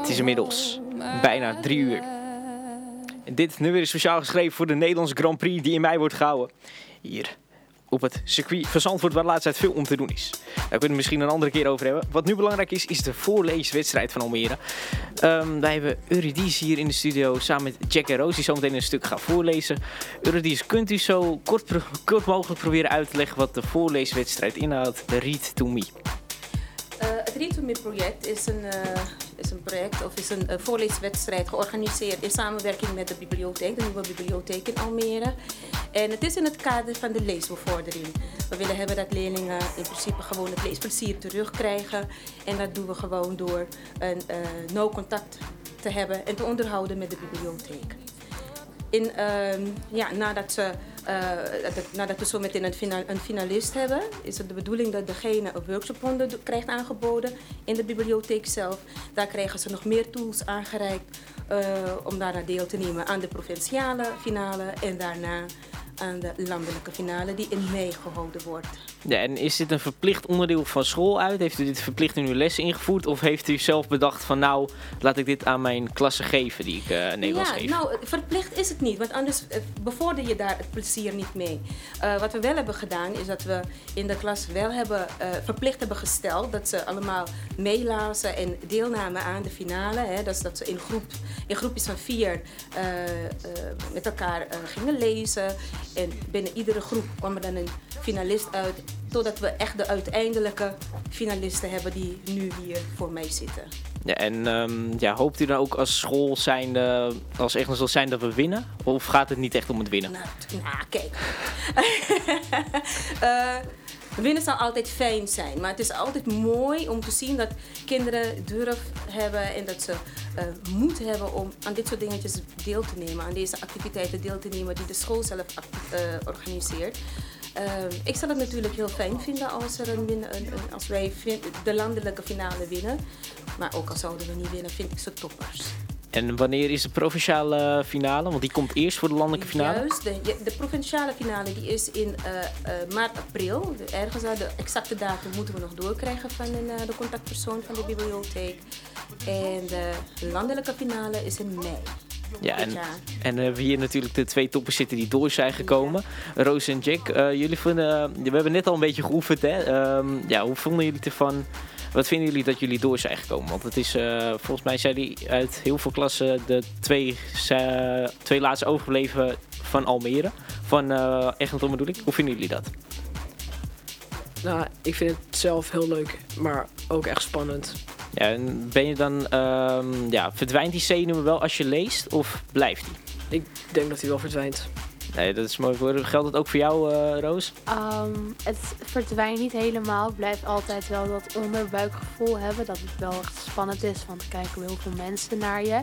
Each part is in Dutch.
Het is inmiddels bijna drie uur. En dit nummer is speciaal geschreven voor de Nederlandse Grand Prix die in mei wordt gehouden. Hier op het circuit van Zandvoort waar de laatste tijd veel om te doen is. Daar kunnen we het misschien een andere keer over hebben. Wat nu belangrijk is, is de voorleeswedstrijd van Almere. Um, wij hebben Eurydice hier in de studio samen met Jack en Roos die zometeen een stuk gaan voorlezen. Eurydice, kunt u zo kort, kort mogelijk proberen uit te leggen wat de voorleeswedstrijd inhoudt? Read to Me. Uh, het Read to Me project is een, uh, is een project of is een uh, voorleeswedstrijd georganiseerd in samenwerking met de bibliotheek, de nieuwe bibliotheek in Almere. En het is in het kader van de leesbevordering. We willen hebben dat leerlingen in principe gewoon het leesplezier terugkrijgen. En dat doen we gewoon door een nauw contact te hebben en te onderhouden met de bibliotheek. In, uh, ja, nadat, ze, uh, nadat we zo meteen een, final, een, finalist hebben, is het de bedoeling dat degene een workshopronde krijgt aangeboden in de bibliotheek zelf. Daar krijgen ze nog meer tools aangereikt uh, om daarna deel te nemen aan de provinciale finale en daarna aan de landelijke finale die in mei gehouden wordt. Ja, en is dit een verplicht onderdeel van school uit? Heeft u dit verplicht in uw lessen ingevoerd? Of heeft u zelf bedacht van nou, laat ik dit aan mijn klasse geven die ik uh, Nederlands ja, geef? nou, verplicht is het niet. Want anders uh, bevorder je daar het plezier niet mee. Uh, wat we wel hebben gedaan is dat we in de klas wel hebben, verplicht hebben gesteld dat ze allemaal meelazen en deelnamen aan de finale. Hè, dat, dat ze in, groep, in groepjes van vier met elkaar gingen lezen. En binnen iedere groep kwam er dan een finalist uit. Totdat we echt de uiteindelijke finalisten hebben die nu hier voor mij zitten. Ja, en um, ja, hoopt u dan ook als school zijnde, als echt zijn dat we winnen? Of gaat het niet echt om het winnen? Nou, nou kijk. uh, winnen zal altijd fijn zijn. Maar het is altijd mooi om te zien dat kinderen durf hebben en dat ze uh, moed hebben om aan dit soort dingetjes deel te nemen. Aan deze activiteiten deel te nemen die de school zelf uh, organiseert. Uh, ik zou het natuurlijk heel fijn vinden als, er een, een, een als wij de landelijke finale winnen. Maar ook al zouden we niet winnen, vind ik ze toppers. En wanneer is de provinciale finale? Want die komt eerst voor de landelijke finale. Juist, de, de provinciale finale die is in uh, uh, maart, april. Ergens de exacte datum moeten we nog doorkrijgen van een, uh, de contactpersoon van de bibliotheek. En de landelijke finale is in mei. Ja, en, en we hebben hier natuurlijk de twee toppers zitten die door zijn gekomen. Ja. Roos en Jack, jullie vinden, we hebben net al een beetje geoefend. Hè? Um, ja, hoe vonden jullie ervan? Wat vinden jullie dat jullie door zijn gekomen? Want het is, uh, volgens mij zijn die uit heel veel klassen de twee, uh, twee laatste overgebleven van Almere. Van uh, Egmond bedoel ik. Hoe vinden jullie dat? Nou, ik vind het zelf heel leuk, maar ook echt spannend. Ja, en ben je dan, um, ja, verdwijnt die zenuwen wel als je leest of blijft die? Ik denk dat hij wel verdwijnt. Nee, dat is mooi voor. Geldt dat ook voor jou, uh, Roos? Um, het verdwijnt niet helemaal. Het blijft altijd wel dat onderbuikgevoel hebben. Dat het wel echt spannend is, want er kijken heel veel mensen naar je.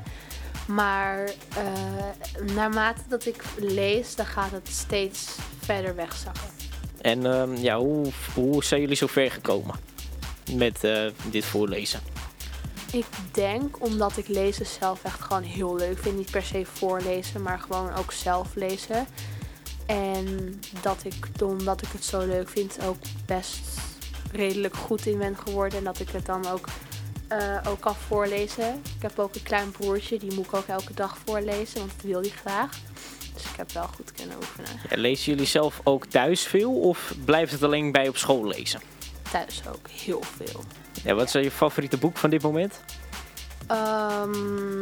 Maar uh, naarmate dat ik lees, dan gaat het steeds verder wegzakken. En um, ja, hoe, hoe zijn jullie zo ver gekomen met uh, dit voorlezen? Ik denk omdat ik lezen zelf echt gewoon heel leuk vind. Niet per se voorlezen, maar gewoon ook zelf lezen. En dat ik, omdat ik het zo leuk vind, ook best redelijk goed in ben geworden. En dat ik het dan ook, uh, ook kan voorlezen. Ik heb ook een klein broertje, die moet ik ook elke dag voorlezen, want dat wil hij graag. Dus ik heb wel goed kunnen oefenen. Ja, lezen jullie zelf ook thuis veel of blijft het alleen bij op school lezen? Thuis ook heel veel. Ja, wat is je favoriete boek van dit moment? Um,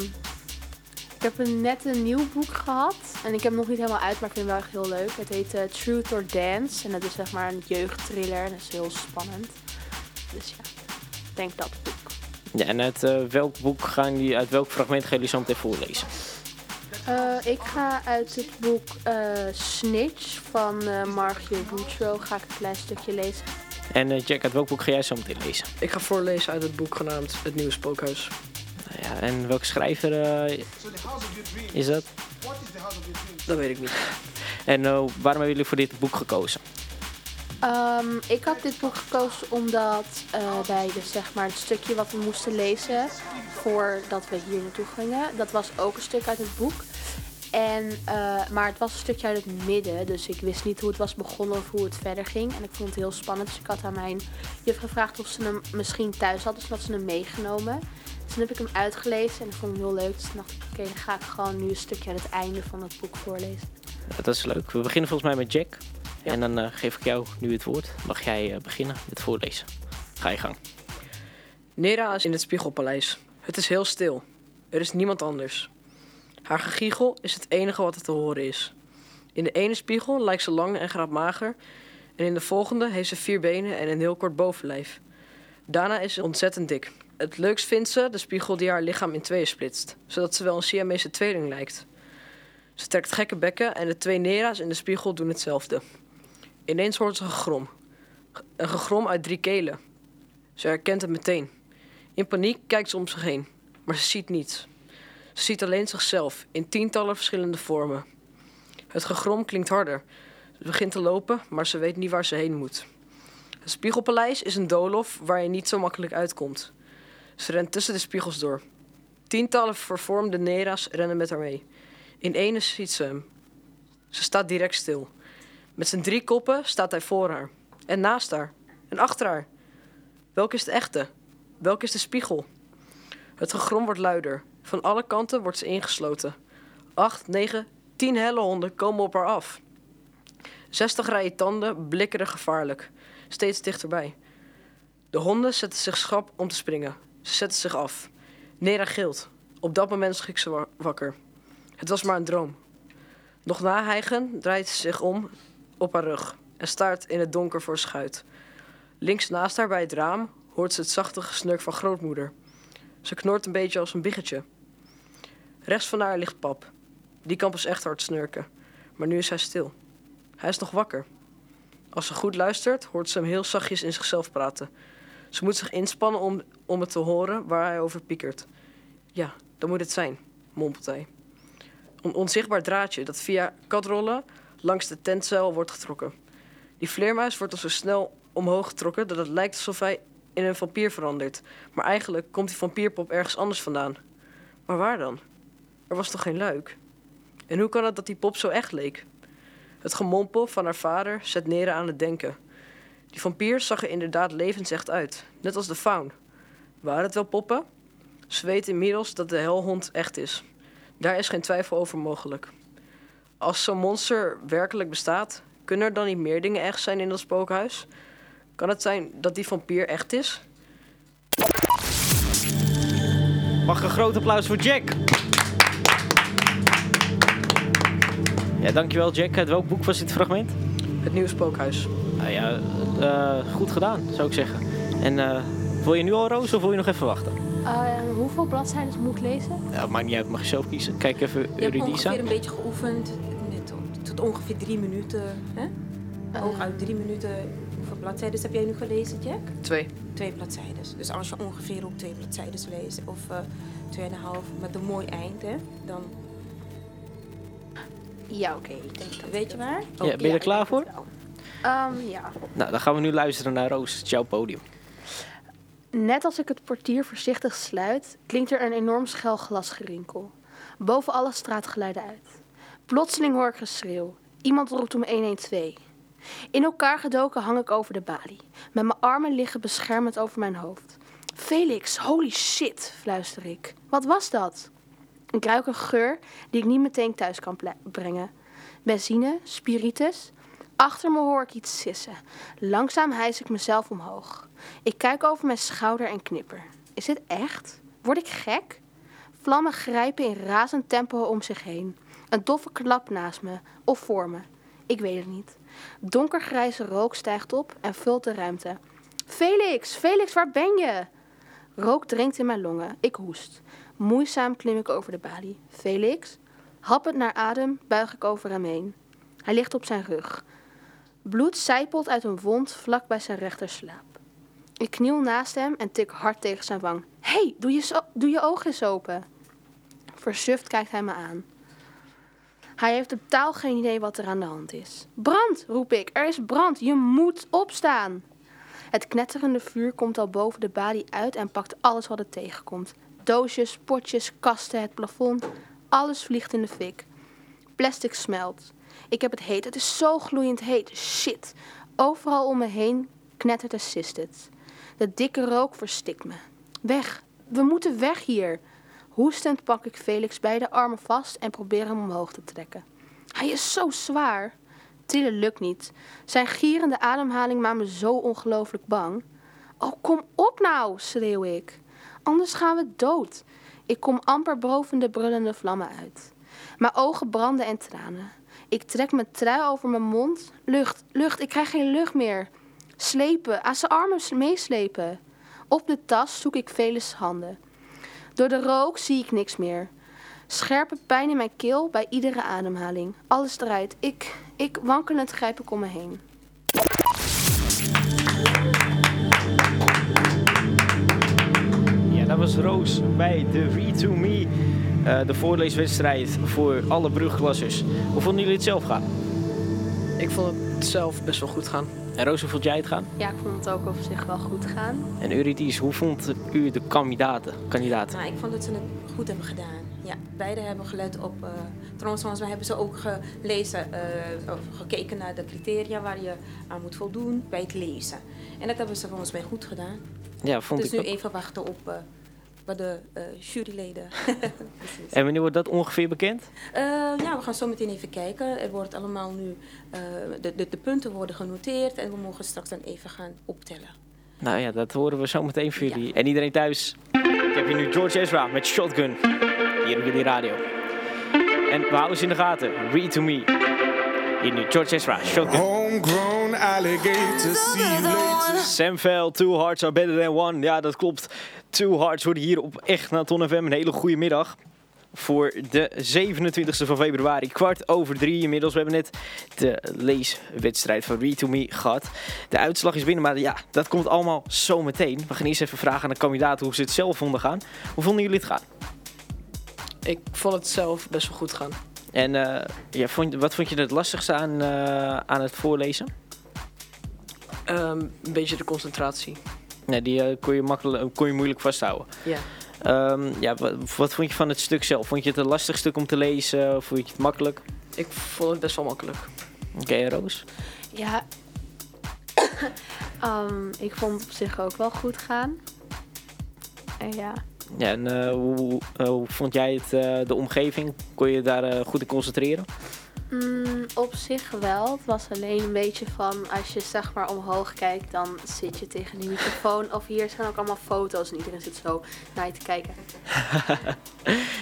ik heb een, net een nieuw boek gehad. En ik heb hem nog niet helemaal uit, maar ik vind hem wel echt heel leuk. Het heet uh, Truth or Dance. En dat is zeg maar een jeugdthriller. En dat is heel spannend. Dus ja, ik denk dat boek. Ja, en uit uh, welk boek gaan jullie, uit welk fragment gaan jullie zo meteen voorlezen? Uh, ik ga uit het boek Snitch van Margie Boutro ga ik een klein stukje lezen. En Jack, uit welk boek ga jij zo meteen lezen? Ik ga voorlezen uit het boek genaamd Het Nieuwe Spookhuis. Ja, en welke schrijver uh, is dat? Dat weet ik niet. En uh, waarom hebben jullie voor dit boek gekozen? Um, ik had dit boek gekozen omdat uh, bij de, zeg maar, het stukje wat we moesten lezen voordat we hier naartoe gingen, dat was ook een stuk uit het boek. En, uh, maar het was een stukje uit het midden, dus ik wist niet hoe het was begonnen of hoe het verder ging. En ik vond het heel spannend, dus ik had aan mijn juf gevraagd of ze hem misschien thuis had, dus dat ze hem meegenomen. Dus toen heb ik hem uitgelezen en dat vond ik heel leuk. Dus toen dacht ik, oké, dan ga ik gewoon nu een stukje aan het einde van het boek voorlezen. Ja, dat is leuk. We beginnen volgens mij met Jack. En dan eh, geef ik jou nu het woord. Mag jij eh, beginnen met voorlezen? Ga je gang. Nera is in het Spiegelpaleis. Het is heel stil. Er is niemand anders. Haar gegiegel is het enige wat er te horen is. In de ene spiegel lijkt ze lang en grapmager. En in de volgende heeft ze vier benen en een heel kort bovenlijf. Daarna is ze ontzettend dik. Het leukst vindt ze de spiegel die haar lichaam in tweeën splitst, zodat ze wel een Siamese tweeling lijkt. Ze trekt gekke bekken en de twee Nera's in de spiegel doen hetzelfde. Ineens hoort ze gegrom. Een gegrom uit drie kelen. Ze herkent het meteen. In paniek kijkt ze om zich heen, maar ze ziet niets. Ze ziet alleen zichzelf in tientallen verschillende vormen. Het gegrom klinkt harder. Ze begint te lopen, maar ze weet niet waar ze heen moet. Het Spiegelpaleis is een doolhof waar je niet zo makkelijk uitkomt. Ze rent tussen de spiegels door. Tientallen vervormde Nera's rennen met haar mee. In ene ziet ze hem. Ze staat direct stil. Met zijn drie koppen staat hij voor haar. En naast haar. En achter haar. Welke is de echte? Welke is de spiegel? Het gegrom wordt luider. Van alle kanten wordt ze ingesloten. Acht, negen, tien helle honden komen op haar af. Zestig rijen tanden blikkeren gevaarlijk. Steeds dichterbij. De honden zetten zich schrap om te springen. Ze zetten zich af. Nera gilt. Op dat moment schrikt ze wa- wakker. Het was maar een droom. Nog na hijgen draait ze zich om op haar rug en staart in het donker voor schuit. Links naast haar bij het raam hoort ze het zachte gesnurk van grootmoeder. Ze knort een beetje als een biggetje. Rechts van haar ligt pap. Die kan pas echt hard snurken. Maar nu is hij stil. Hij is nog wakker. Als ze goed luistert, hoort ze hem heel zachtjes in zichzelf praten. Ze moet zich inspannen om, om het te horen waar hij over piekert. Ja, dat moet het zijn, mompelt hij. Een onzichtbaar draadje dat via katrollen langs de tentzeil wordt getrokken. Die vleermuis wordt al zo snel omhoog getrokken dat het lijkt alsof hij in een vampier verandert. Maar eigenlijk komt die vampierpop ergens anders vandaan. Maar waar dan? Er was toch geen luik? En hoe kan het dat die pop zo echt leek? Het gemompel van haar vader zet Nera aan het denken. Die vampier zag er inderdaad levensecht uit, net als de faun. Waren het wel poppen? Ze weet inmiddels dat de helhond echt is. Daar is geen twijfel over mogelijk. Als zo'n monster werkelijk bestaat, kunnen er dan niet meer dingen echt zijn in dat spookhuis? Kan het zijn dat die vampier echt is? Mag een groot applaus voor Jack. Ja, dankjewel Jack. Uit welk boek was dit fragment? Het nieuwe spookhuis. Nou ja, eh, goed gedaan, zou ik zeggen. En eh, wil je nu al roos of wil je nog even wachten? Eh, hoeveel bladzijden moet ik lezen? Ja, maakt niet uit, mag je zelf kiezen. Kijk even Je hebt Eurydice ongeveer een beetje geoefend. Tot ongeveer drie minuten. Hè? Hooguit drie minuten. Bladzijden heb jij nu gelezen, Jack? Twee. Twee bladzijden. Dus als je ongeveer ook twee bladzijden leest, of eh tweeënhalf met een mooi eind, hè, dan Ja, oké. ik denk dat weet je waar. Ja, ben je er klaar voor? Ehm, ja. Nou, dan gaan we nu luisteren naar Roos. Het is jouw podium. Net als ik het portier voorzichtig sluit, klinkt er een enorm schel glasgerinkel. Boven alle straatgeluiden uit. Plotseling hoor ik geschreeuw. Iemand roept om 112. In elkaar gedoken hang ik over de balie. Met mijn armen liggen beschermend over mijn hoofd. Felix, holy shit, fluister ik. Wat was dat? Ik ruik een geur die ik niet meteen thuis kan brengen. Benzine, spiritus. Achter me hoor ik iets sissen. Langzaam hijs ik mezelf omhoog. Ik kijk over mijn schouder en knipper. Is dit echt? Word ik gek? Vlammen grijpen in razend tempo om zich heen. Een doffe klap naast me of voor me. Ik weet het niet. Donkergrijze rook stijgt op en vult de ruimte. Felix, Felix, waar ben je? Rook dringt in mijn longen. Ik hoest. Moeizaam klim ik over de balie. Felix? Happend naar adem buig ik over hem heen. Hij ligt op zijn rug. Bloed sijpelt uit een wond vlak bij zijn rechterslaap. Ik kniel naast hem en tik hard tegen zijn wang. Hé, hey, doe, je doe je ogen eens open. Versuft kijkt hij me aan. Hij heeft totaal geen idee wat er aan de hand is. Brand, roep ik. Er is brand. Je moet opstaan. Het knetterende vuur komt al boven de balie uit en pakt alles wat het tegenkomt. Doosjes, potjes, kasten, het plafond. Alles vliegt in de fik. Plastic smelt. Ik heb het heet. Het is zo gloeiend heet. Shit. Overal om me heen knettert assisted. De dikke rook verstikt me. Weg. we moeten weg hier. Hoestend pak ik Felix beide armen vast en probeer hem omhoog te trekken. Hij is zo zwaar. Tillen lukt niet. Zijn gierende ademhaling maakt me zo ongelooflijk bang. Oh, kom op nou, schreeuw ik. Anders gaan we dood. Ik kom amper boven de brullende vlammen uit. Mijn ogen branden en tranen. Ik trek mijn trui over mijn mond. Lucht, lucht, ik krijg geen lucht meer. Slepen, aan zijn armen meeslepen. Op de tas zoek ik Felis handen. Door de rook zie ik niks meer. Scherpe pijn in mijn keel bij iedere ademhaling. Alles eruit. Ik, ik wankelend grijp ik om me heen. Ja, dat was Roos bij de V2Me. eh, de voorleeswedstrijd voor alle brugklassers. Hoe vonden jullie het zelf gaan? Ik vond het zelf best wel goed gaan. En Roos, hoe vond jij het gaan? Ja, ik vond het ook op zich wel goed gaan. En Eurydice, hoe vond u de kandidaten? kandidaten? Nou, ik vond dat ze het goed hebben gedaan. Ja, beide hebben gelet op. eh trouwens, mij hebben ze ook gelezen, eh, of gekeken naar de criteria waar je aan moet voldoen bij het lezen. En dat hebben ze volgens mij goed gedaan. Ja, vond dus ik nu ook. even wachten op eh, wat de eh, juryleden. Precies. En wanneer wordt dat ongeveer bekend? Eh, ja, we gaan zo meteen even kijken. Er wordt allemaal nu, eh, de, de, de punten worden genoteerd en we mogen straks dan even gaan optellen. Nou ja, dat horen we zo meteen voor Ja. jullie. En iedereen thuis. Ik heb hier nu George Ezra met Shotgun. Hier op jullie radio. En we houden ze in de gaten. Read to me. Hier nu George Ezra, Shotgun. Homegrown alligator, see you later. Sam Vell, Two Hearts are better than one. Ja, dat klopt. Two Hearts worden hier op Echt na Ton FM. Een hele goede middag. Voor de 27e van februari, kwart over drie inmiddels. We hebben net de leeswedstrijd van Read to Me gehad. De uitslag is binnen, maar ja, dat komt allemaal zo meteen. We gaan eerst even vragen aan de kandidaten hoe ze het zelf vonden gaan. Hoe vonden jullie het gaan? Ik vond het zelf best wel goed gaan. En eh, ja, vond, wat vond je het lastigste aan, eh, aan het voorlezen? Ehm, een beetje de concentratie. Nee, die eh, kon, je makkelijk, kon je moeilijk vasthouden. Ja. Ehm, ja, wat, wat vond je van het stuk zelf? Vond je het een lastig stuk om te lezen? Of vond je het makkelijk? Ik vond het best wel makkelijk. Oké, Roos? Ja, Ehm, ik vond het op zich ook wel goed gaan. En ja, Ja, en eh, hoe, eh, hoe vond jij het, eh, de omgeving? Kon je daar eh, goed in concentreren? Mm, op zich wel. Het was alleen een beetje van als je zeg maar omhoog kijkt, dan zit je tegen die microfoon. Of hier zijn ook allemaal foto's en iedereen zit zo naar je te kijken.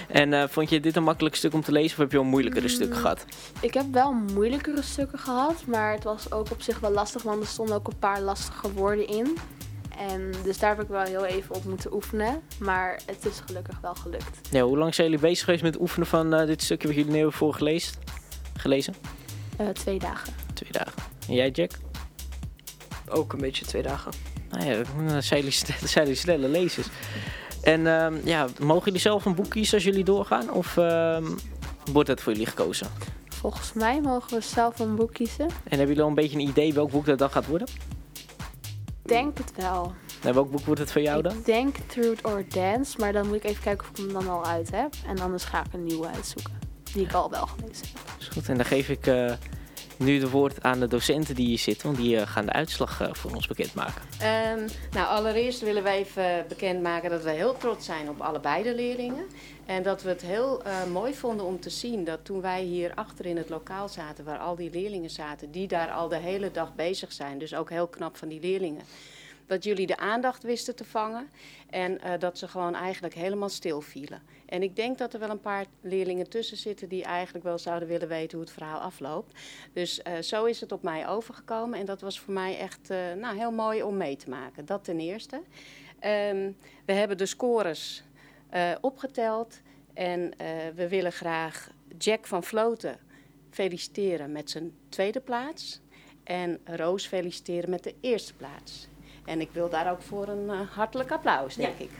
En eh, vond je dit een makkelijk stuk om te lezen of heb je al moeilijkere Mm. stukken gehad? Ik heb wel moeilijkere stukken gehad, maar het was ook op zich wel lastig, want er stonden ook een paar lastige woorden in. En dus daar heb ik wel heel even op moeten oefenen. Maar het is gelukkig wel gelukt. Ja, hoe lang zijn jullie bezig geweest met het oefenen van eh, dit stukje wat jullie nu hebben voorgelezen? Gelezen? Eh, twee dagen. Twee dagen. En jij, Jack? Ook een beetje twee dagen. Nou ja, dat zijn jullie, snelle lezers. En ehm, ja, mogen jullie zelf een boek kiezen als jullie doorgaan? Of ehm, wordt dat voor jullie gekozen? Volgens mij mogen we zelf een boek kiezen. En hebben jullie al een beetje een idee welk boek dat dan gaat worden? Ik denk het wel. Nou, welk boek wordt het voor jou dan? Ik denk Truth or Dance, maar dan moet ik even kijken of ik hem dan al uit heb. En anders ga ik een nieuwe uitzoeken. Die ik al wel gelezen heb. Is goed, en dan geef ik eh, nu de woord aan de docenten die hier zitten, want die eh, gaan de uitslag eh, voor ons bekendmaken. Ehm, nou, allereerst willen wij even bekendmaken dat wij heel trots zijn op allebei de leerlingen. En dat we het heel eh, mooi vonden om te zien dat toen wij hier achter in het lokaal zaten, waar al die leerlingen zaten, die daar al de hele dag bezig zijn, dus ook heel knap van die leerlingen, dat jullie de aandacht wisten te vangen en eh, dat ze gewoon eigenlijk helemaal stil vielen. En ik denk dat er wel een paar leerlingen tussen zitten die eigenlijk wel zouden willen weten hoe het verhaal afloopt. Dus eh, zo is het op mij overgekomen en dat was voor mij echt eh, nou, heel mooi om mee te maken. Dat ten eerste. Ehm, we hebben de scores opgeteld en we willen graag Jack van Vloten feliciteren met zijn tweede plaats en Roos feliciteren met de eerste plaats. En ik wil daar ook voor een eh, hartelijk applaus, denk ik.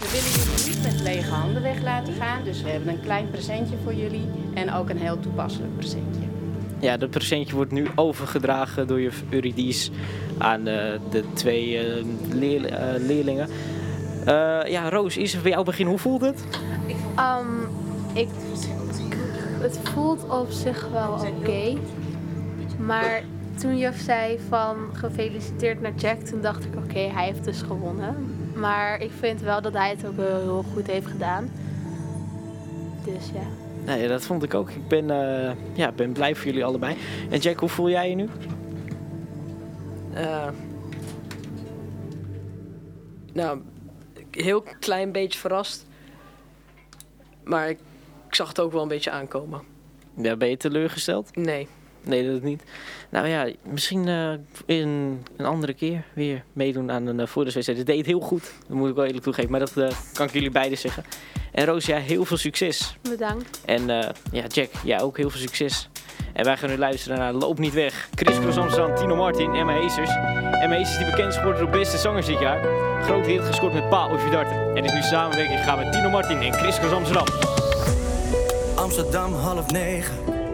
We willen jullie niet met lege handen weg laten gaan, dus we hebben een klein presentje voor jullie en ook een heel toepasselijk presentje. Ja, dat presentje wordt nu overgedragen door je Eurydice aan eh, de twee eh, leer- leerlingen. Eh, ja, Roos, eerst bij jou beginnen. Hoe voelt het? Ehm, ik, het voelt op zich wel oké. Maar toen juf zei van gefeliciteerd naar Jack, toen dacht ik oké, hij heeft dus gewonnen. Maar ik vind wel dat hij het ook heel goed heeft gedaan. Dus ja. Nee, dat vond ik ook. Ik ben, eh, ja, ben blij voor jullie allebei. En Jack, hoe voel jij je nu? Eh, nou, een heel klein beetje verrast. Maar ik, ik zag het ook wel een beetje aankomen. Ja, ben je teleurgesteld? Nee. Nee, dat niet. Nou ja, misschien eh, in een andere keer weer meedoen aan een uh, voordeelswedstrijd. Het deed heel goed, dat moet ik wel eerlijk toegeven. Maar dat eh, kan ik jullie beiden zeggen. En Roos, ja, heel veel succes. Bedankt. En eh, ja, Jack, jij ook heel veel succes. En wij gaan nu luisteren naar Loop Niet Weg. Chris Cross Amsterdam, Tino Martin, Emma Heesters. Emma Heesters die bekend is geworden door beste zangers dit jaar. Groot hit gescoord met Pa of. En is nu samenwerking gaan met Tino Martin en Chris Cross Amsterdam. Amsterdam half negen.